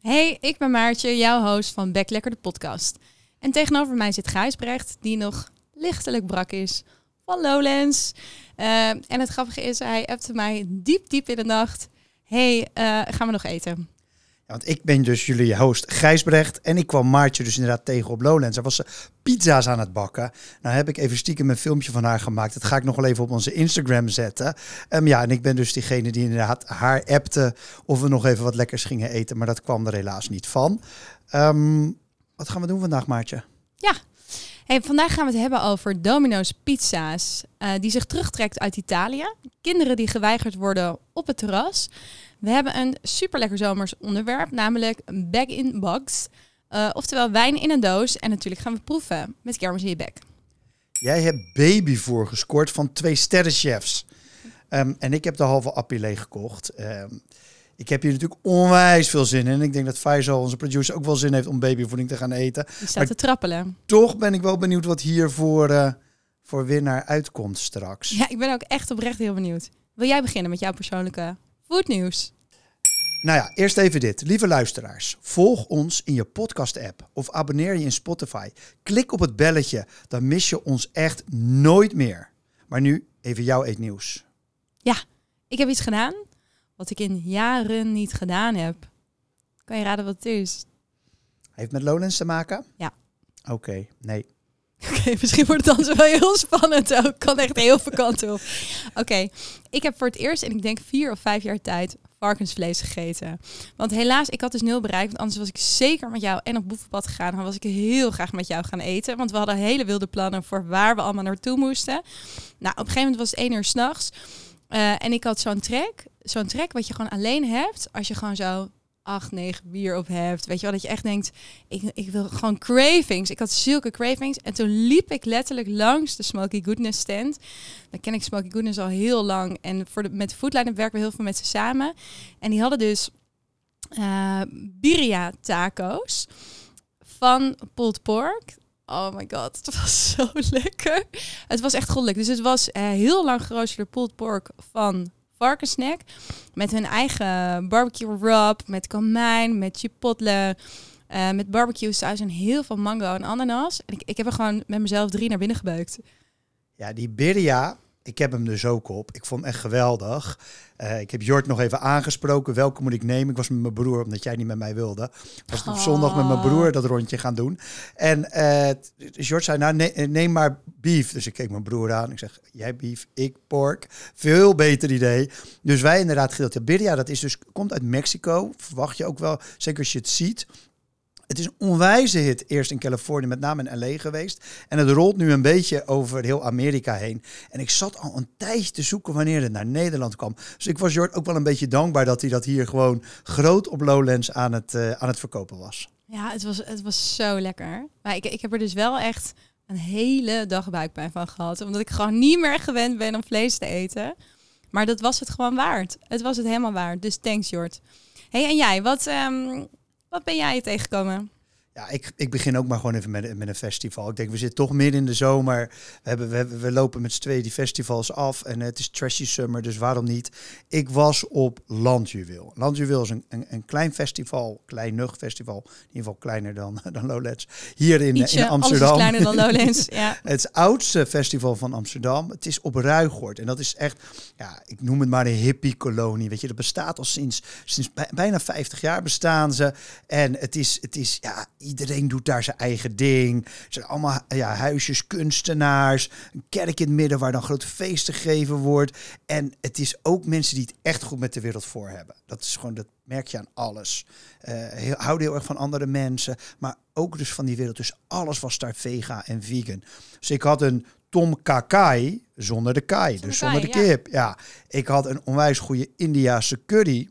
Hey, ik ben Maartje, jouw host van Backlekker de podcast. En tegenover mij zit Gijsbrecht, die nog lichtelijk brak is van Lowlands. Uh, en het grappige is, hij appte mij diep, diep in de nacht. hey, uh, gaan we nog eten? Want ik ben dus jullie host Gijsbrecht en ik kwam Maartje dus inderdaad tegen op Lowlands. Daar was ze pizza's aan het bakken. Nou heb ik even stiekem een filmpje van haar gemaakt. Dat ga ik nog wel even op onze Instagram zetten. Um, ja, en ik ben dus diegene die inderdaad haar appte of we nog even wat lekkers gingen eten. Maar dat kwam er helaas niet van. Um, wat gaan we doen vandaag, Maartje? Ja, Hey, vandaag gaan we het hebben over Domino's Pizza's, uh, die zich terugtrekt uit Italië. Kinderen die geweigerd worden op het terras. We hebben een super lekker zomers onderwerp, namelijk bag in box. Uh, oftewel wijn in een doos. En natuurlijk gaan we proeven met kermis in je bek. Jij hebt babyvoer gescoord van twee sterrenchefs. Um, en ik heb de halve appie leeg gekocht. Um, ik heb hier natuurlijk onwijs veel zin in. En ik denk dat Faisal, onze producer, ook wel zin heeft om babyvoeding te gaan eten. Die staat te trappelen. Toch ben ik wel benieuwd wat hier voor, uh, voor winnaar uitkomt straks. Ja, ik ben ook echt oprecht heel benieuwd. Wil jij beginnen met jouw persoonlijke foodnieuws? Nou ja, eerst even dit. Lieve luisteraars, volg ons in je podcast-app of abonneer je in Spotify. Klik op het belletje, dan mis je ons echt nooit meer. Maar nu even jouw eetnieuws. Ja, ik heb iets gedaan wat ik in jaren niet gedaan heb. Kan je raden wat het is? Heeft met Lowlands te maken? Ja. Oké, okay, nee. Oké, misschien wordt het dan wel heel spannend ook. Kan echt heel veel kanten op. Oké, ik heb voor het eerst in ik denk vier of vijf jaar tijd varkensvlees gegeten. Want helaas, ik had dus nul bereikt. Want anders was ik zeker met jou en op boevenpad gegaan. Dan was ik heel graag met jou gaan eten. Want we hadden hele wilde plannen voor waar we allemaal naartoe moesten. Nou, op een gegeven moment was het één uur s'nachts. Uh, en ik had zo'n trek zo'n trek wat je gewoon alleen hebt als je gewoon zo acht, negen bier op hebt. Weet je wel, dat je echt denkt, ik, ik wil gewoon cravings. Ik had zulke cravings. En toen liep ik letterlijk langs de Smoky Goodness stand. Dan ken ik Smoky Goodness al heel lang. En voor de, met Foodline werken we heel veel met ze samen. En die hadden dus uh, birria taco's van pulled pork. Oh my god, het was zo lekker. Het was echt goddelijk. Dus het was uh, heel lang geroosterde pulled pork van varkensnack. Met hun eigen barbecue rub, met komijn, met chipotle, uh, met barbecue saus en heel veel mango en ananas. En ik, ik heb er gewoon met mezelf drie naar binnen gebeukt. Ja, die birria, ik heb hem dus ook op. Ik vond hem echt geweldig. Uh, ik heb Jort nog even aangesproken. Welke moet ik nemen? Ik was met mijn broer, omdat jij niet met mij wilde. Was op zondag met mijn broer dat rondje gaan doen. En uh, Jort zei, nou ne neem maar beef. Dus ik keek mijn broer aan. Ik zeg, jij beef, ik pork. Veel beter idee. Dus wij inderdaad gedeeld. Birria, dat is dus, komt uit Mexico. Verwacht je ook wel, zeker als je het ziet. Het is een onwijze hit, eerst in Californië, met name in LA geweest. En het rolt nu een beetje over heel Amerika heen. En ik zat al een tijdje te zoeken wanneer het naar Nederland kwam. Dus ik was Jord ook wel een beetje dankbaar dat hij dat hier gewoon groot op Lowlands aan het, uh, aan het verkopen was. Ja, het was, het was zo lekker. Maar ik, ik heb er dus wel echt een hele dag buikpijn van gehad. Omdat ik gewoon niet meer gewend ben om vlees te eten. Maar dat was het gewoon waard. Het was het helemaal waard. Dus thanks, Jord. hey, en jij, wat, um, wat ben jij tegengekomen? Ja, ik, ik begin ook maar gewoon even met, met een festival. Ik denk, we zitten toch midden in de zomer. We, hebben, we, hebben, we lopen met z'n tweeën die festivals af. En het is trashy summer, dus waarom niet? Ik was op Landjuweel. Landjuweel is een, een, een klein festival, klein nug festival. In ieder geval kleiner dan, dan Lowlands. Hier in, Ietsje, in Amsterdam. Kleiner dan Lowlands, ja. het oudste festival van Amsterdam. Het is op Ruigoord. En dat is echt, ja, ik noem het maar een hippie-kolonie. Weet je, dat bestaat al sinds, sinds bijna 50 jaar bestaan ze. En het is, het is ja Iedereen doet daar zijn eigen ding. Er zijn allemaal ja, huisjes, kunstenaars. Een kerk in het midden waar dan grote feesten gegeven wordt. En het is ook mensen die het echt goed met de wereld voor hebben. Dat is gewoon, dat merk je aan alles. Uh, heel, houden heel erg van andere mensen. Maar ook dus van die wereld. Dus alles was daar vega en vegan. Dus ik had een Tom Kakai zonder de kai. dus zonder de kip. Ja. ja. Ik had een onwijs goede Indiaanse curry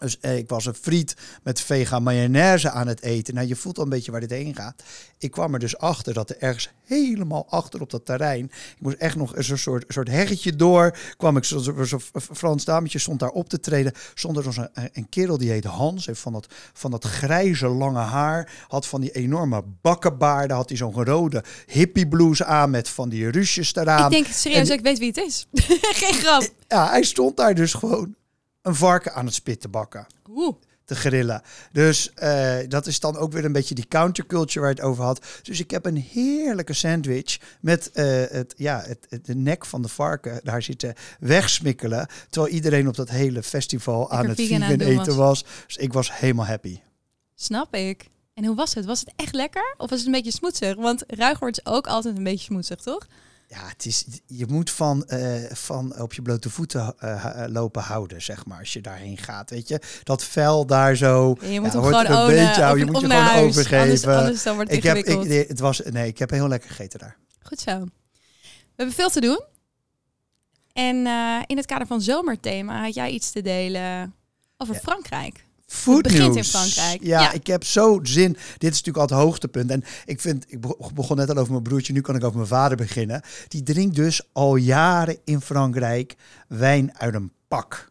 Dus eh, ik was een friet met vega mayonaise aan het eten. Nou, je voelt al een beetje waar dit heen gaat. Ik kwam er dus achter dat er ergens helemaal achter op dat terrein... Ik moest echt nog een soort, soort heggetje door. Kwam ik zo'n zo, Frans dametje stond daar op te treden. Stond er zo'n een, een kerel die heet Hans. Heeft van dat, van dat grijze lange haar. Had van die enorme bakkenbaarden. Had hij zo'n rode hippie blouse aan met van die ruusjes eraan. Ik denk serieus, En- ik weet wie het is. Geen grap. Ja, hij stond daar dus gewoon een varken aan het spit te bakken. Oeh. te grillen. Dus eh, dat is dan ook weer een beetje die counterculture waar je het over had. Dus ik heb een heerlijke sandwich met eh, het, ja, het, het- de nek van de varken daar zitten wegsmikkelen. Terwijl iedereen op dat hele festival aan het vegan eten was. Dus ik was helemaal happy. Snap ik. En hoe was het? Was het echt lekker? Of was het een beetje smoetsig? Want ruigoord is ook altijd een beetje smoetsig, toch? Ja, het is, je moet van, eh, van op je blote voeten eh, ha- lopen houden, zeg maar, als je daarheen gaat. Weet je, dat vel daar zo. Je moet ja, hem gewoon een beetje of- Je moet je gewoon huis. overgeven. Anders, anders dan wordt het ik heb, ik, het was, nee, ik heb heel lekker gegeten daar. Goed zo. We hebben veel te doen. En eh, in het kader van zomerthema had jij iets te delen over Ja. Frankrijk. Food begint in. Frankrijk. Ja, Ja. ik heb zo zin. Dit is natuurlijk al het hoogtepunt. En ik vind, ik beg- begon net al over mijn broertje, nu kan ik over mijn vader beginnen. Die drinkt dus al jaren in Frankrijk wijn uit een pak.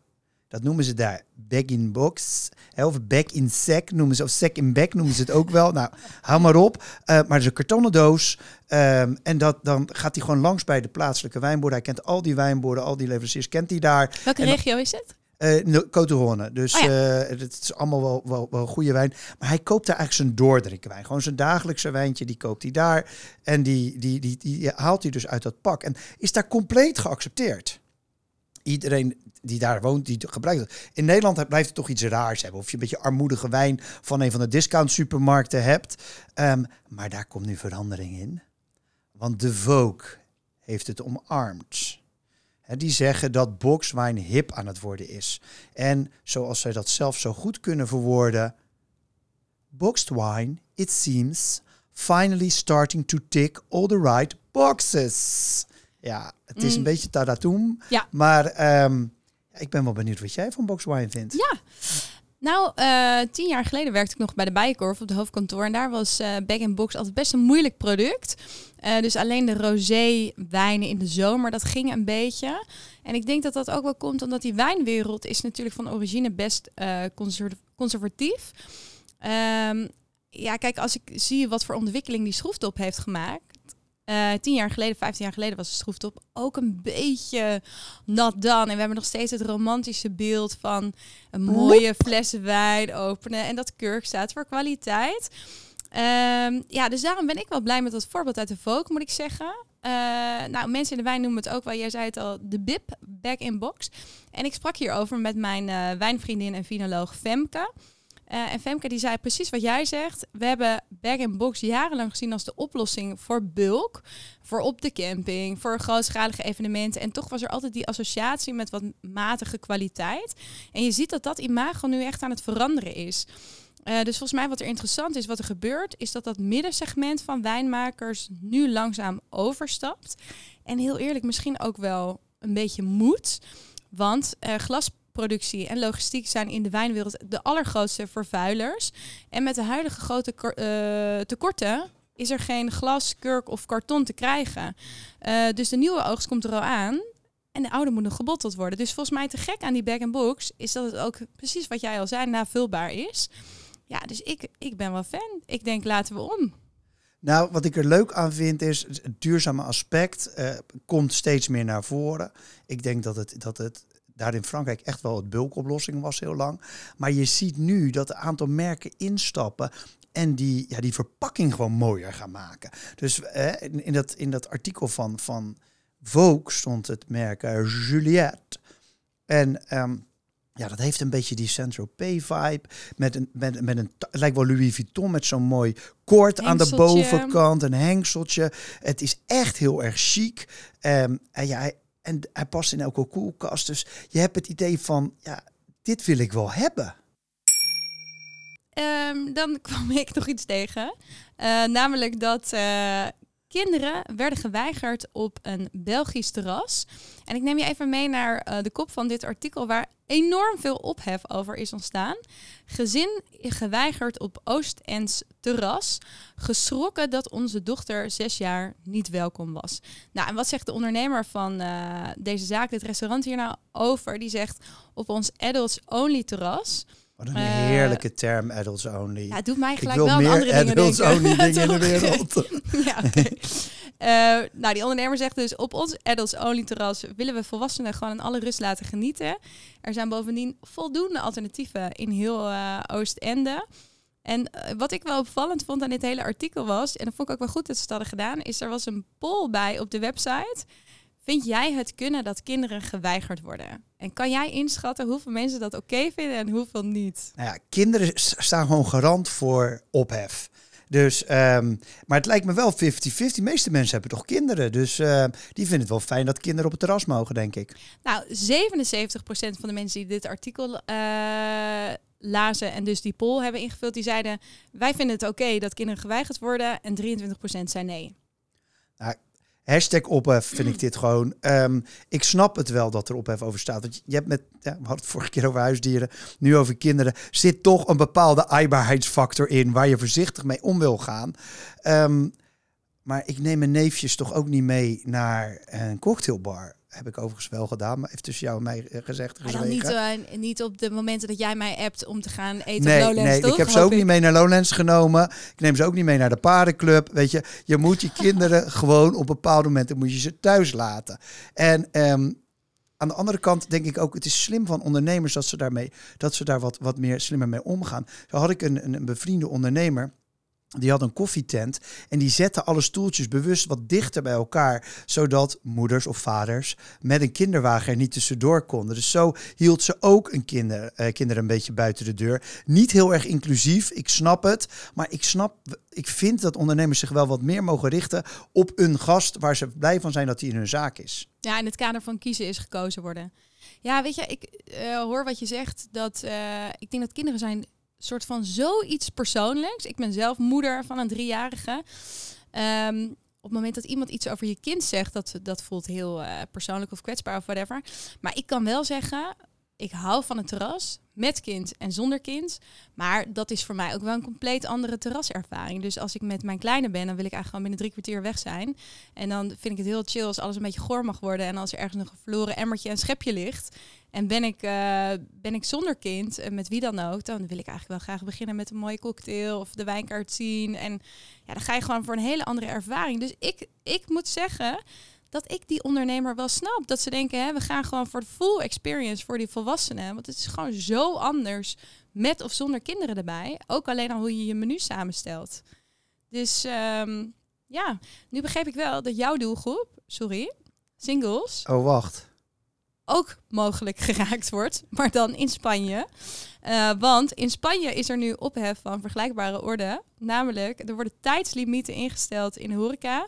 Dat noemen ze daar bag in box. hè, Of bag in sec noemen ze. Of sec in bag noemen ze het ook wel. Nou, hou maar op. Eh, maar het is een kartonnen doos. Ehm, en dat, dan gaat hij gewoon langs bij de plaatselijke wijnboer. Hij kent al die wijnboorden, al die leveranciers kent hij daar. Welke En dan- regio is het? Eh no- Côte d'Orne. Dus Oh eh, het is allemaal wel, wel, wel goede wijn. Maar hij koopt daar eigenlijk zijn doordrinkenwijn. Gewoon zijn dagelijkse wijntje, die koopt hij daar. En die, die, die, die haalt hij dus uit dat pak. En is daar compleet geaccepteerd. Iedereen die daar woont, die gebruikt het. In Nederland blijft het toch iets raars hebben. Of je een beetje armoedige wijn van een van de discount supermarkten hebt. Ehm, maar daar komt nu verandering in. Want de Vogue heeft het omarmd. Die zeggen dat boxwijn hip aan het worden is. En zoals zij dat zelf zo goed kunnen verwoorden. Boxed wine, it seems, finally starting to tick all the right boxes. Ja, het is een Mm. beetje taratoem. Ja. Maar ehm, ik ben wel benieuwd wat jij van boxed wine vindt. Ja. Nou, eh, tien jaar geleden werkte ik nog bij de Bijenkorf op het hoofdkantoor. En daar was eh Bag Box altijd best een moeilijk product. Eh, dus alleen de rosé wijnen in de zomer, dat ging een beetje. En ik denk dat dat ook wel komt omdat die wijnwereld is natuurlijk van origine best eh, conser- conservatief. Ehm, ja, kijk, als ik zie wat voor ontwikkeling die schroefdop heeft gemaakt. Eh, tien jaar geleden, vijftien jaar geleden was de schroefdop ook een beetje nat dan. En we hebben nog steeds het romantische beeld van een mooie fles wijn openen. En dat kurk staat voor kwaliteit. Ehm, ja, dus daarom ben ik wel blij met dat voorbeeld uit de Vogue, moet ik zeggen. Eh, nou, mensen in de wijn noemen het ook wel, jij zei het al, de BIP, back in box. En ik sprak hierover met mijn eh, wijnvriendin en vinoloog Femke. Eh, en Femke die zei precies wat jij zegt. We hebben bag-in-box jarenlang gezien als de oplossing voor bulk. Voor op de camping, voor grootschalige evenementen. En toch was er altijd die associatie met wat matige kwaliteit. En je ziet dat dat imago nu echt aan het veranderen is. Eh, dus volgens mij wat er interessant is, wat er gebeurt, is dat dat middensegment van wijnmakers nu langzaam overstapt. En heel eerlijk, misschien ook wel een beetje moet. Want eh, glasproductie en logistiek zijn in de wijnwereld de allergrootste vervuilers. En met de huidige grote eh, tekorten is er geen glas, kurk of karton te krijgen. Eh, dus de nieuwe oogst komt er al aan. En de oude moet nog gebotteld worden. Dus volgens mij te gek aan die bag-and-box is dat het ook precies wat jij al zei, navulbaar is. Ja, dus ik, ik ben wel fan. Ik denk, laten we om. Nou, wat ik er leuk aan vind is het duurzame aspect eh, komt steeds meer naar voren. Ik denk dat het, dat het daar in Frankrijk echt wel het bulkoplossing was heel lang. Maar je ziet nu dat een aantal merken instappen en die, ja, die verpakking gewoon mooier gaan maken. Dus eh, in, in, dat, in dat artikel van, van Vogue stond het merk eh, Juliette. En ehm, ja, dat heeft een beetje die Saint-Tropez vibe. Met een, met, met een, het lijkt wel Louis Vuitton met zo'n mooi koord aan de bovenkant. Een hengseltje. Het is echt heel erg chic. Ehm, en, ja, en hij past in elke koelkast. Dus je hebt het idee van, ja, dit wil ik wel hebben. Ehm, dan kwam ik nog iets tegen. Eh, namelijk dat eh, kinderen werden geweigerd op een Belgisch terras. En ik neem je even mee naar eh, de kop van dit artikel, waar enorm veel ophef over is ontstaan. Gezin geweigerd op Oost-Ends terras. Geschrokken dat onze dochter zes jaar niet welkom was. Nou, en wat zegt de ondernemer van eh, deze zaak, dit restaurant hier nou over? Die zegt op ons adults only terras. Wat een heerlijke term, adults only. Ja, het doet mij gelijk wel aan andere dingen adults denken. only dingen in de wereld. ja, oké. Eh, nou, die ondernemer zegt dus: op ons adults only terras willen we volwassenen gewoon in alle rust laten genieten. Er zijn bovendien voldoende alternatieven in heel eh, Oostende. En eh, wat ik wel opvallend vond aan dit hele artikel was, en dat vond ik ook wel goed dat ze het hadden gedaan, is er was een poll bij op de website. Vind jij het kunnen dat kinderen geweigerd worden? En kan jij inschatten hoeveel mensen dat oké vinden en hoeveel niet? Nou ja, kinderen staan gewoon garant voor ophef. Dus, ehm, maar het lijkt me wel 50-50. De meeste mensen hebben toch kinderen. Dus ehm, die vinden het wel fijn dat kinderen op het terras mogen, denk ik. Nou, 77% van de mensen die dit artikel eh, lazen en dus die poll hebben ingevuld, die zeiden: wij vinden het oké dat kinderen geweigerd worden. En 23% zei nee. Hashtag ophef vind ik dit gewoon. Ehm, ik snap het wel dat er ophef over staat. Want je hebt met, ja, we hadden het vorige keer over huisdieren, nu over kinderen. Zit toch een bepaalde aaibaarheidsfactor in waar je voorzichtig mee om wil gaan. Ehm, maar ik neem mijn neefjes toch ook niet mee naar een cocktailbar. Heb ik overigens wel gedaan, maar heeft tussen jou en mij eh, gezegd. Maar dan niet, eh, niet op de momenten dat jij mij appt om te gaan eten Nee, op Lowlands, nee toch? ik heb ze ook niet mee naar Lowlands genomen. Ik neem ze ook niet mee naar de paardenclub. Weet je, je moet je kinderen gewoon op bepaalde momenten moet je ze thuis laten. En ehm, aan de andere kant denk ik ook, het is slim van ondernemers dat ze daarmee, dat ze daar wat, wat meer slimmer mee omgaan. Zo had ik een, een, een bevriende ondernemer. Die had een koffietent en die zette alle stoeltjes bewust wat dichter bij elkaar, zodat moeders of vaders met een kinderwagen er niet tussendoor konden. Dus zo hield ze ook een kinder, eh, kinderen een beetje buiten de deur. Niet heel erg inclusief, ik snap het, maar ik snap, ik vind dat ondernemers zich wel wat meer mogen richten op een gast waar ze blij van zijn dat hij in hun zaak is. Ja, in het kader van kiezen is gekozen worden. Ja, weet je, ik eh, hoor wat je zegt. Dat eh, ik denk dat kinderen zijn soort van zoiets persoonlijks. Ik ben zelf moeder van een driejarige. Ehm, op het moment dat iemand iets over je kind zegt, dat, dat voelt heel eh, persoonlijk of kwetsbaar of whatever. Maar ik kan wel zeggen, ik hou van een terras met kind en zonder kind. Maar dat is voor mij ook wel een compleet andere terraservaring. Dus als ik met mijn kleine ben, dan wil ik eigenlijk gewoon binnen drie kwartier weg zijn. En dan vind ik het heel chill als alles een beetje goor mag worden. En als er ergens nog een verloren emmertje en schepje ligt. En ben ik, eh, ben ik zonder kind, en met wie dan ook, dan wil ik eigenlijk wel graag beginnen met een mooie cocktail of de wijnkaart zien. En ja, dan ga je gewoon voor een hele andere ervaring. Dus ik, ik moet zeggen dat ik die ondernemer wel snap. Dat ze denken, hè, we gaan gewoon voor de full experience voor die volwassenen. Want het is gewoon zo anders met of zonder kinderen erbij. Ook alleen al hoe je je menu samenstelt. Dus ehm, ja, nu begreep ik wel dat jouw doelgroep, sorry, singles, Oh, wacht. Ook mogelijk geraakt wordt, maar dan in Spanje. Eh, want in Spanje is er nu ophef van vergelijkbare orde. Namelijk, er worden tijdslimieten ingesteld in de horeca.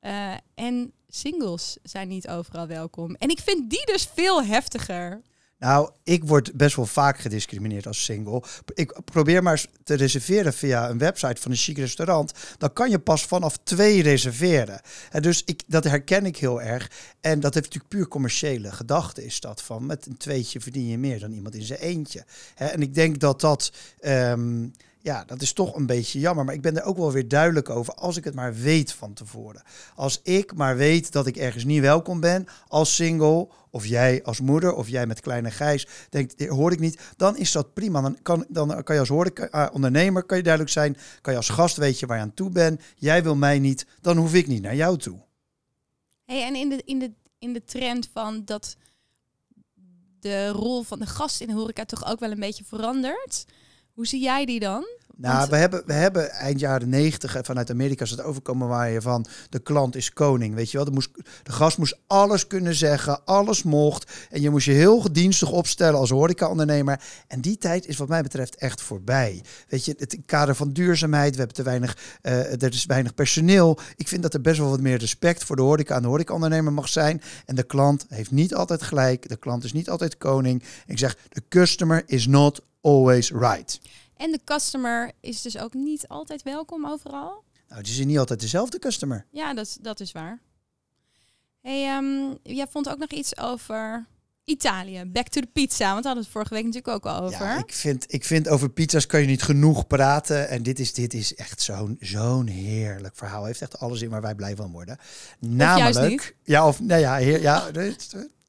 Eh, en singles zijn niet overal welkom. En ik vind die dus veel heftiger. Nou, ik word best wel vaak gediscrimineerd als single. Ik probeer maar te reserveren via een website van een chic restaurant. Dan kan je pas vanaf twee reserveren. En dus ik, dat herken ik heel erg. En dat heeft natuurlijk puur commerciële gedachte is dat van. Met een tweetje verdien je meer dan iemand in zijn eentje. En ik denk dat dat... ehm, ja, dat is toch een beetje jammer. Maar ik ben er ook wel weer duidelijk over als ik het maar weet van tevoren. Als ik maar weet dat ik ergens niet welkom ben als single, of jij als moeder, of jij met kleine Gijs denkt, "Dit hoor ik niet, dan is dat prima. Dan kan, dan kan je als horeca, eh, ondernemer kan je duidelijk zijn, kan je als gast weet je waar je aan toe bent. Jij wil mij niet, dan hoef ik niet naar jou toe. Hey, en in de, in, de, in de trend van dat de rol van de gast in de horeca toch ook wel een beetje verandert. Hoe zie jij die dan? Nou, Want- we hebben, we hebben eind jaren negentig vanuit Amerika is het overkomen waar je van de klant is koning. Weet je wel, de, moest, de gast moest alles kunnen zeggen, alles mocht. En je moest je heel gedienstig opstellen als horecaondernemer. En die tijd is wat mij betreft echt voorbij. Weet je, het kader van duurzaamheid, we hebben te weinig, eh, er is weinig personeel. Ik vind dat er best wel wat meer respect voor de horeca en de horecaondernemer mag zijn. En de klant heeft niet altijd gelijk, de klant is niet altijd koning. Ik zeg, de customer is not always right. En de customer is dus ook niet altijd welkom overal. Nou, het is niet altijd dezelfde customer. Ja, dat, is- dat is waar. Hey, ehm, jij vond ook nog iets over Italië. Back to the pizza, want we hadden het vorige week natuurlijk ook al over. Ja, ik vind, ik vind over pizza's kan je niet genoeg praten. En dit is, dit is echt zo'n zo'n heerlijk verhaal. Heeft echt alles in waar wij blij van worden. niet. Ja, of nou ja, heer, ja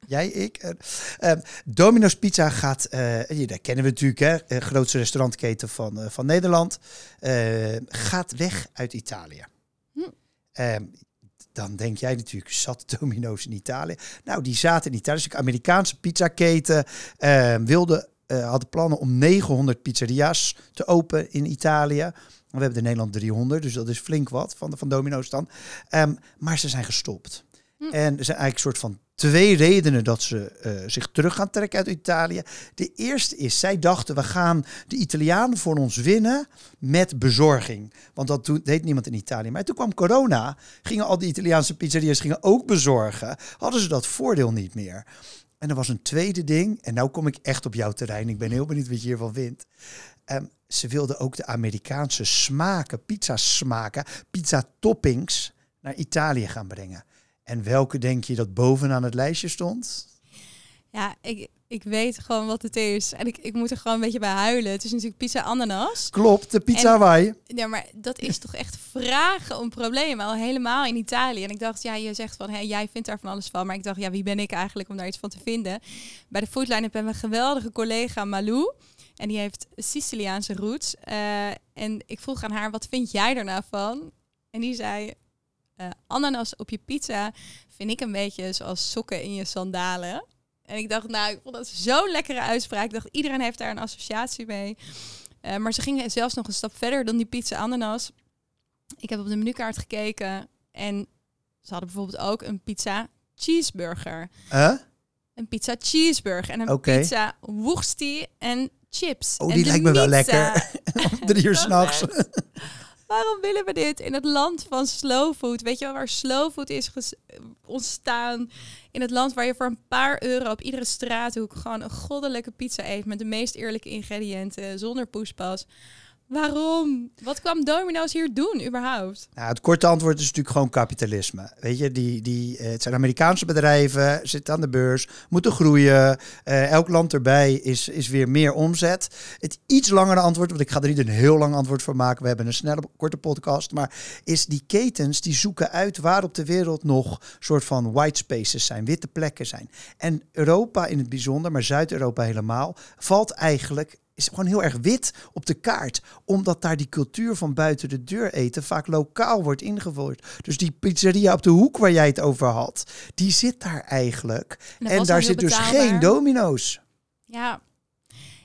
jij, ik. eh, eh, Domino's Pizza gaat, eh, ja, dat kennen we natuurlijk, hè, eh, grootste restaurantketen van, eh, van Nederland, eh, gaat weg uit Italië. Hm. Ehm, dan denk jij natuurlijk, zat Domino's in Italië? Nou, die zaten in Italië. Dus een Amerikaanse pizzaketen eh, wilde, eh, hadden plannen om 900 pizzeria's te openen in Italië. We hebben in Nederland 300, dus dat is flink wat van, de, van Domino's dan. Ehm, maar ze zijn gestopt. Hm. En er zijn eigenlijk een soort van twee redenen dat ze eh, zich terug gaan trekken uit Italië. De eerste is, zij dachten we gaan de Italianen voor ons winnen met bezorging. Want dat deed niemand in Italië. Maar toen kwam corona, gingen al die Italiaanse pizzeria's gingen ook bezorgen. Hadden ze dat voordeel niet meer. En er was een tweede ding, en nou kom ik echt op jouw terrein. Ik ben heel benieuwd wat je hiervan vindt. Ehm, ze wilden ook de Amerikaanse smaken, pizza smaken, pizza toppings naar Italië gaan brengen. En welke denk je dat bovenaan het lijstje stond? Ja, ik, ik weet gewoon wat het is. En ik, ik moet er gewoon een beetje bij huilen. Het is natuurlijk pizza ananas. Klopt, de pizza En- Hawaii. Ja, maar dat is toch echt vragen om problemen. Al helemaal in Italië. En ik dacht, ja, je zegt van, hé, jij vindt daar van alles van. Maar ik dacht, ja, wie ben ik eigenlijk om daar iets van te vinden? Bij de Foodline hebben we een geweldige collega Malou. En die heeft Siciliaanse roots. Eh, en ik vroeg aan haar, wat vind jij er nou van? En die zei, eh, ananas op je pizza vind ik een beetje zoals sokken in je sandalen. En ik dacht, nou, ik vond dat zo'n lekkere uitspraak. Ik dacht, iedereen heeft daar een associatie mee. Eh, maar ze gingen zelfs nog een stap verder dan die pizza ananas. Ik heb op de menukaart gekeken en ze hadden bijvoorbeeld ook een pizza cheeseburger. Huh? Een pizza cheeseburger en een pizza worsty en chips. Oh, En die lijkt me wel lekker. Drie uur s'nachts. Waarom willen we dit in het land van slow food? Weet je wel waar slow food is ontstaan? In het land waar je voor een paar euro op iedere straathoek gewoon een goddelijke pizza eet met de meest eerlijke ingrediënten, zonder poespas. Waarom? Wat kwam Domino's hier doen überhaupt? Nou, het korte antwoord is natuurlijk gewoon kapitalisme. Weet je, die, die, eh, het zijn Amerikaanse bedrijven, zitten aan de beurs, moeten groeien. Eh, elk land erbij is, is weer meer omzet. Het iets langere antwoord, want ik ga er niet een heel lang antwoord voor maken. We hebben een snelle, korte podcast. Maar is die ketens die zoeken uit waar op de wereld nog soort van white spaces zijn, witte plekken zijn. En Europa in het bijzonder, maar Zuid-Europa helemaal, valt eigenlijk is gewoon heel erg wit op de kaart. Omdat daar die cultuur van buiten de deur eten vaak lokaal wordt ingevoerd. Dus die pizzeria op de hoek waar jij het over had, die zit daar eigenlijk. En daar zit dus geen domino's. Ja.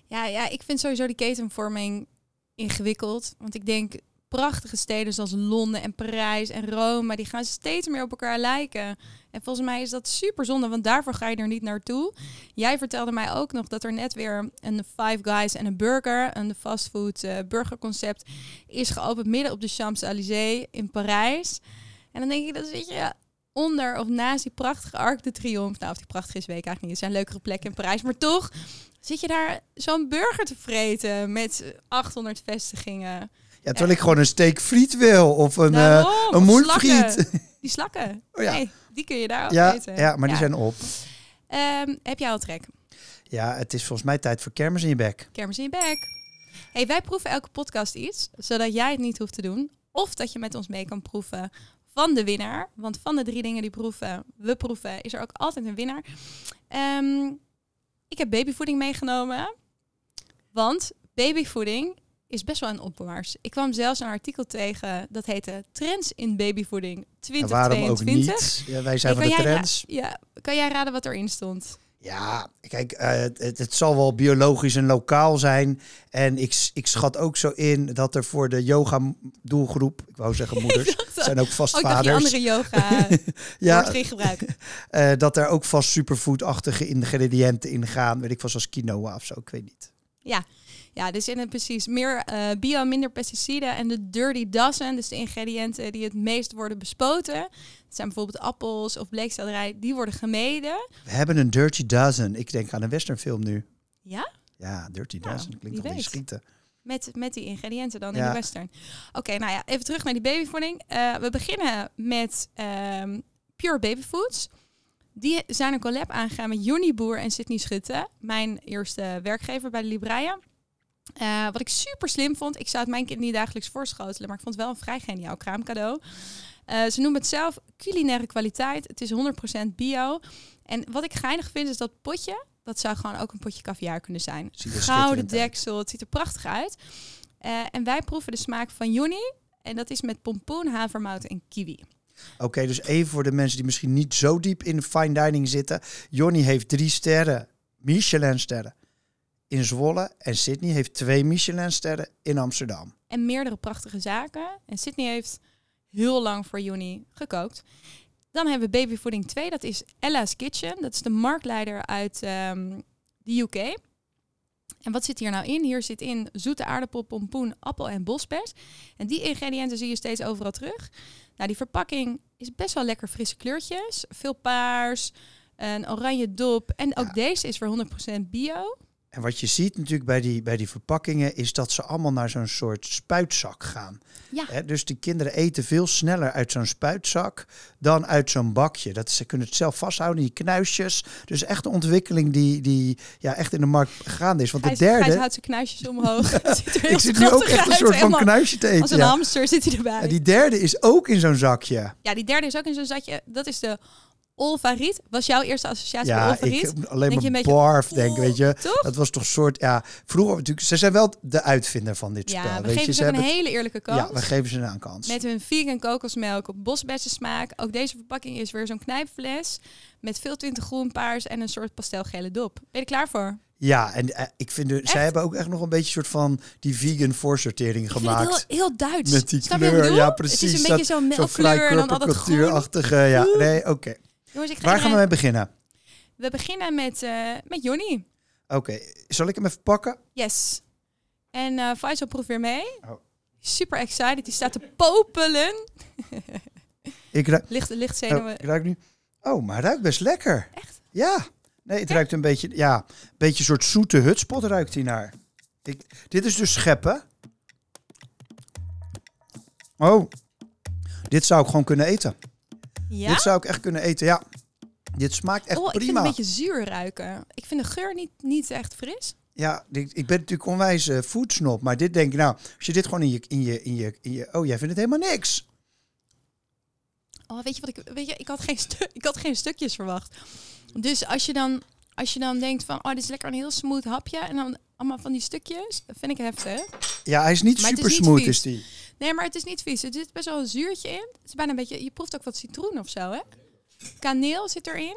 Ja, ja, ik vind sowieso die ketenvorming ingewikkeld. Want ik denk, prachtige steden zoals Londen en Parijs en Rome, die gaan steeds meer op elkaar lijken. En volgens mij is dat super zonde, want daarvoor ga je er niet naartoe. Jij vertelde mij ook nog dat er net weer een Five Guys en een burger, een fastfood eh, burgerconcept, is geopend midden op de Champs-Élysées in Parijs. En dan denk ik, dat zit je onder of naast die prachtige Arc de Triomphe. Nou, of die prachtig is, weet ik eigenlijk niet. Er zijn leukere plekken in Parijs. Maar toch zit je daar zo'n burger te vreten met 800 vestigingen. Ja, terwijl ik gewoon een steak friet wil of een, eh een slakken. Die slakken. Oh ja. Nee, die kun je daar ook Ja, eten. ja, maar die zijn op. Ehm, heb jij al trek? Ja, het is volgens mij tijd voor kermis in je bek. Kermis in je bek. Hey, wij proeven elke podcast iets, zodat jij het niet hoeft te doen. Of dat je met ons mee kan proeven van de winnaar. Want van de drie dingen die proeven, we proeven, is er ook altijd een winnaar. Ehm, ik heb babyvoeding meegenomen. Want babyvoeding is best wel een opwaars. Ik kwam zelfs een artikel tegen dat heette Trends in babyvoeding En waarom ook 2022. niet? Ja, wij zijn Hey, van de trends. Ja, kan jij raden wat erin stond? Ja, kijk, eh, het, het zal wel biologisch en lokaal zijn. En ik, ik schat ook zo in dat er voor de yoga-doelgroep, ik wou zeggen moeders, zijn ook vast Oh, dacht je vaders. andere yoga Ja, gebruiken. eh, dat er ook vast superfoodachtige ingrediënten in gaan. Weet ik vast als quinoa of zo, ik weet niet. Ja, dus in het precies meer eh, bio, minder pesticiden en de dirty dozen, dus de ingrediënten die het meest worden bespoten. Dat zijn bijvoorbeeld appels of bleekselderij, die worden gemeden. We hebben een Dirty Dozen. Ik denk aan een westernfilm nu. Ja? Ja, Dirty Nou, Dozen. Klinkt die weet. schieten. Met, met die ingrediënten dan in Ja. de western. Oké, nou ja, even terug naar die babyvoeding. Eh, we beginnen met ehm, Pure Babyfoods. Die zijn een collab aangegaan met Jonny Boer en Sydney Schutte. Mijn eerste werkgever bij de Libraia. Eh, wat ik super slim vond. Ik zou het mijn kind niet dagelijks voorschotelen. Maar ik vond het wel een vrij geniaal kraamcadeau. Eh, ze noemen het zelf culinaire kwaliteit. Het is 100% bio. En wat ik geinig vind is dat potje. Dat zou gewoon ook een potje caviar kunnen zijn. Gouden deksel. Het ziet er prachtig uit. Eh, en wij proeven de smaak van Jonny. En dat is met pompoen, havermout en kiwi. Oké, dus even voor de mensen die misschien niet zo diep in fine dining zitten. Johnny heeft drie sterren, Michelin-sterren in Zwolle. En Sydney heeft twee Michelin-sterren in Amsterdam. en meerdere prachtige zaken. En Sydney heeft heel lang voor Juni gekookt. Dan hebben we babyvoeding 2, dat is Ella's Kitchen. Dat is de marktleider uit ehm, de UK. En wat zit hier nou in? Hier zit in zoete aardappel, pompoen, appel en bosbes. En die ingrediënten zie je steeds overal terug. Nou, die verpakking is best wel lekker frisse kleurtjes. Veel paars, een oranje dop. En ook Ja. deze is voor 100% bio. En wat je ziet natuurlijk bij die, bij die verpakkingen is dat ze allemaal naar zo'n soort spuitzak gaan. Ja. Dus die kinderen eten veel sneller uit zo'n spuitzak dan uit zo'n bakje. Dat, ze kunnen het zelf vasthouden, die knuisjes. Dus echt een ontwikkeling die, die ja, echt in de markt gaande is. Want de derde, houdt zijn knuisjes omhoog. Ik zit nu ook echt een soort van knuisje te eten. Als een ja. hamster zit hij erbij. En die derde is ook in zo'n zakje. Ja, die derde is ook in zo'n zatje. Dat is de Olvariet. Was jouw eerste associatie met Ja, Olvariet? ik heb alleen Denk je maar beetje, barf denk, weet je. Toch? Dat was toch een soort, ja, vroeger natuurlijk, ze zijn wel de uitvinder van dit spel. Ja, we weet geven je, ze een hele eerlijke kans. Ja, we geven ze een kans. Met hun vegan kokosmelk op bosbessen smaak. Ook deze verpakking is weer zo'n knijpfles. Met veel twintig groen paars en een soort pastelgele dop. Ben je er klaar voor? Ja, en eh, ik vind, de, zij hebben ook echt nog een beetje soort van die vegan voorsortering gemaakt. het heel, heel Duits. Met die Snap je kleur, ja precies. Het is een beetje zo'n melkkleur en dan cultuurachtige, ja. Nee, oké. Jongens, ik ga Waar gaan we mee beginnen? We beginnen met, eh met Jonny. Oké, zal ik hem even pakken? Yes. En eh Faisal proeft weer mee. Oh. Super excited. Die staat te popelen. Ik ruik, Licht, licht oh, zenuwen. ik ruik nu. Oh, maar ruikt best lekker. Echt? Ja. Nee, het ruikt een beetje, ja, een beetje een soort zoete hutspot ruikt hij naar. Ik, dit is dus scheppen. Oh, dit zou ik gewoon kunnen eten. Ja? Dit zou ik echt kunnen eten, ja. Dit smaakt echt oh, ik vind prima. het een beetje zuur ruiken. Ik vind de geur niet, niet echt fris. Ja, ik, ben natuurlijk onwijs uh, foodsnop, maar dit denk ik, nou, als je dit gewoon in je, in je, in je, in je, oh, jij vindt het helemaal niks. Oh, weet je wat ik, weet je, ik had geen, ik had geen stukjes verwacht. Dus als je dan, als je dan denkt van, oh, dit is lekker een heel smooth hapje en dan allemaal van die stukjes, dat vind ik heftig. Ja, hij is niet Maar het is super niet smooth, vies. is die. Nee, maar het is niet vies. Er zit best wel een zuurtje in. Het is bijna een beetje, je proeft ook wat citroen of zo, hè? Kaneel zit erin.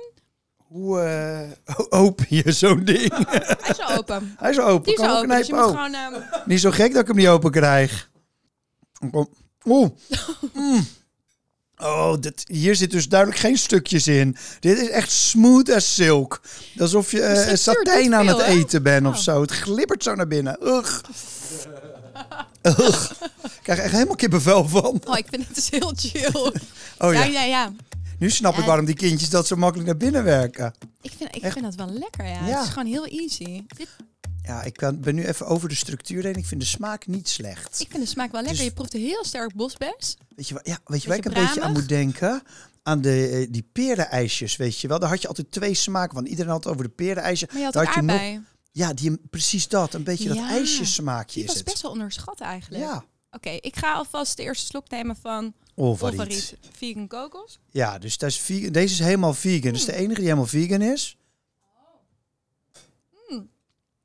Hoe eh, open je zo'n ding? Hij is al open. hij is al open, Die is kan al ook open, dus je moet gewoon... ehm, niet zo gek dat ik hem niet open krijg. Kom. Oeh. Mm. Oh, dit, hier zit dus duidelijk geen stukjes in. Dit is echt smooth as silk. Alsof je structuur satijn aan veel, het eten bent of Oh. zo. Het glibbert zo naar binnen. Ugh. Ik krijg echt helemaal kippenvel van. oh, ik vind het dus heel chill. Oh ja, ja, ja, ja. nu snap ik waarom die kindjes dat zo makkelijk naar binnen werken. Ik vind, ik Echt? vind dat wel lekker, ja. Ja. Het is gewoon heel easy. Dit, Ja, ik kan, ben nu even over de structuur heen. Ik vind de smaak niet slecht. ik vind de smaak wel lekker. Dus- Je proeft heel sterk bosbes. Weet je, waar- ja, weet je waar ik een beetje aan moet denken? Aan de, eh, die perenijsjes, weet je wel. Daar had je altijd twee smaken van. Iedereen had het over de perenijsje. Maar je had Daar had je nog- aardbei. Ja, die, precies dat. Een beetje dat ijsjesmaakje Die is was het. best wel onderschat eigenlijk. Ja. Oké, ik ga alvast de eerste slok nemen van Olvariet. Olvariet vegan kokos. Ja, dus dat is vegan. deze is helemaal vegan. Is de enige die helemaal vegan is.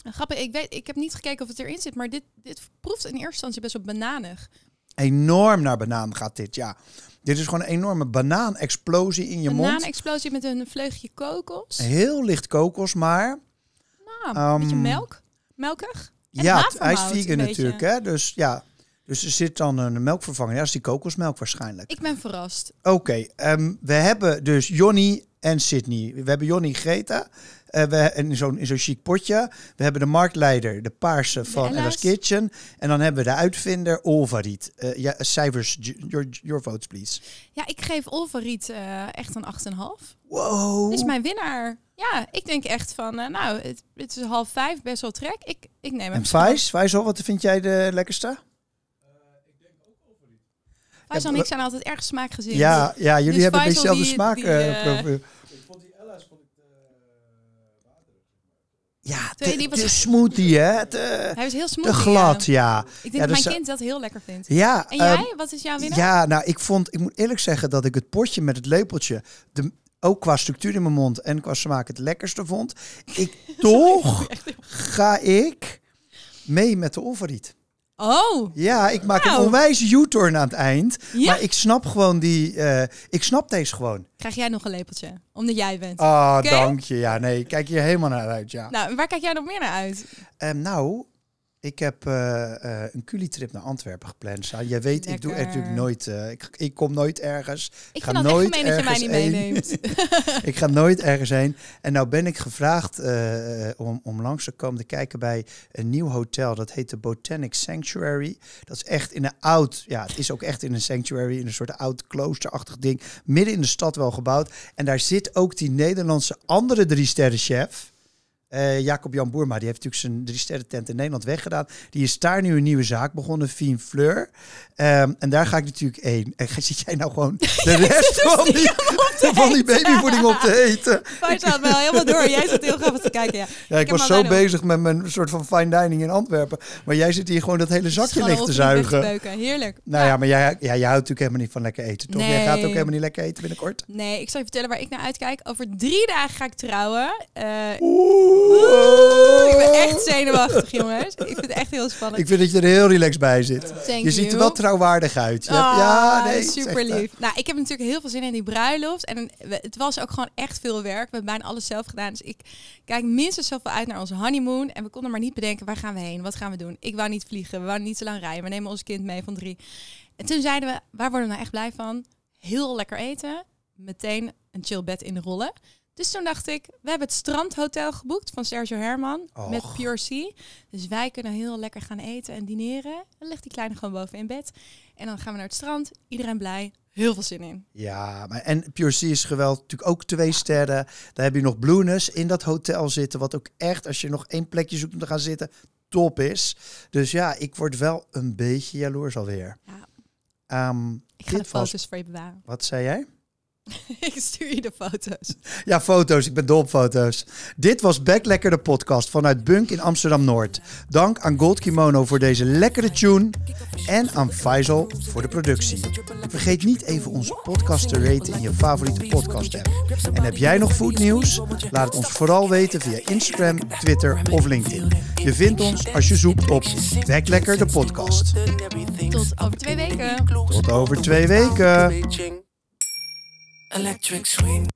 En Grappig, ik, weet, ik heb niet gekeken of het erin zit, maar dit, dit proeft in eerste instantie best wel bananig. Enorm naar banaan gaat dit, ja. Dit is gewoon een enorme banaan-explosie in je mond. Bananexplosie met een vleugje kokos. Heel licht kokos, maar... Een beetje Ehm, melk. Melkig. En ja, hij is vegan natuurlijk, hè. Dus ja, dus er zit dan een melkvervanger. Ja, dat is die kokosmelk waarschijnlijk. Ik ben verrast. Oké, ehm, we hebben dus Jonny en Sydney. We hebben Jonny gegeten. eh, we, in zo'n zo'n chic potje. We hebben de marktleider, de paarse van. Ella's Kitchen. En dan hebben we de uitvinder, Olvariet. Eh, ja, cijfers, your, your votes please. Ja, ik geef Olvariet eh echt een 8,5. Wow. Dit is mijn winnaar. Ja, ik denk echt van, eh, nou, het, het is half vijf, best wel trek. Ik, ik neem hem. En Vijs, Vijsel, wat vind jij de lekkerste? Faisal en ik zijn altijd erg smaakgezind. Ja, ja jullie Dus hebben Faisal dezelfde die- smaak. die, eh, eh, profiel. Ja, Twee, te, die was- te smoothie, hè? Te, Hij is heel smooth. te glad, ja. Ik denk Ja, dat dus, mijn kind dat heel lekker vindt. Ja, En ehm, jij? Wat is jouw winnaar? Ja, nou, ik vond, ik moet eerlijk zeggen dat ik het potje met het lepeltje, de, ook qua structuur in mijn mond en qua smaak het lekkerste vond. Ik toch ga ik mee met de onverriet. Oh, Ja, ik maak een onwijs U-turn aan het eind. Ja. Maar ik snap gewoon die, eh, ik snap deze gewoon. krijg jij nog een lepeltje? Omdat jij bent. Ah, Oké. dank je. Ja, nee, ik kijk hier helemaal naar uit, ja. Nou, waar kijk jij nog meer naar uit? Ehm, nou, ik heb eh, eh, een culie-trip naar Antwerpen gepland staan. Jij weet, ik doe er natuurlijk nooit, eh, ik, ik kom nooit ergens. Ik ga nooit gemeen dat je mij ergens niet heen. meeneemt. ik ga nooit ergens heen. En nou ben ik gevraagd om, om langs te komen te kijken bij een nieuw hotel. Dat heet de Botanic Sanctuary. Dat is echt in een oud, ja, het is ook echt in een sanctuary, in een soort oud kloosterachtig ding. Midden in de stad wel gebouwd. En daar zit ook die Nederlandse andere drie sterren chef. Eh, Jacob Jan Boerma, die heeft natuurlijk zijn drie sterren tent in Nederland weggedaan. Die is daar nu een nieuwe zaak begonnen, Fien Fleur. Ehm, en daar ga ik natuurlijk heen. En zit jij nou gewoon de rest van die, van die babyvoeding op te eten? Had me al helemaal door. Jij zat heel grappig te kijken, ja. Ja, ik, was zo bezig met mijn soort van fine dining in Antwerpen. Maar jij zit hier gewoon dat hele zakje licht te zuigen. Heerlijk. Nou ja, maar jij, ja, jij houdt natuurlijk helemaal niet van lekker eten, toch? Jij gaat ook Nee. helemaal niet lekker eten binnenkort. Nee, ik zal je vertellen waar ik naar uitkijk. Over drie dagen ga ik trouwen. Eh, Oeh. Ik ben echt zenuwachtig, jongens. Ik vind het echt heel spannend. Ik vind dat je er heel relaxed bij zit. Thank Je ziet er wel trouwwaardig uit. Je hebt- Ah, ja, nee. super echt, eh, lief. Nou, ik heb natuurlijk heel veel zin in die bruiloft. En het was ook gewoon echt veel werk. We hebben bijna alles zelf gedaan. Dus ik kijk minstens zoveel uit naar onze honeymoon. En we konden maar niet bedenken, waar gaan we heen? Wat gaan we doen? Ik wou niet vliegen. We wouden niet zo lang rijden. We nemen ons kind mee van drie. En toen zeiden we, waar worden we nou echt blij van? Heel lekker eten. Meteen een chill bed in de rollen. Dus toen dacht ik, we hebben het strandhotel geboekt van Sergio Herman met. Pure Sea. Dus wij kunnen heel lekker gaan eten en dineren. Dan ligt die kleine gewoon boven in bed. En dan gaan we naar het strand. Iedereen blij. Heel veel zin in. Ja, maar en Pure Sea is geweldig. Natuurlijk ook twee sterren. Daar heb je nog Blueness in dat hotel zitten. Wat ook echt, als je nog één plekje zoekt om te gaan zitten, top is. Dus ja, ik word wel een beetje jaloers alweer. Ja. Ehm, Ik ga de dit was- foto's voor je bewaren. Wat zei jij? ik stuur je de foto's. Ja, foto's. Ik ben dol op foto's. Dit was Back Lekker de podcast vanuit Bunk in Amsterdam-Noord. Dank aan Gold Kimono voor deze lekkere tune. En aan Faisal voor de productie. Vergeet niet even onze podcast te raten in je favoriete podcast app. En heb jij nog foodnieuws? Laat het ons vooral weten via Instagram, Twitter of LinkedIn. Je vindt ons als je zoekt op Back Lekker de podcast. Tot over twee weken. Tot over twee weken. Electric swing.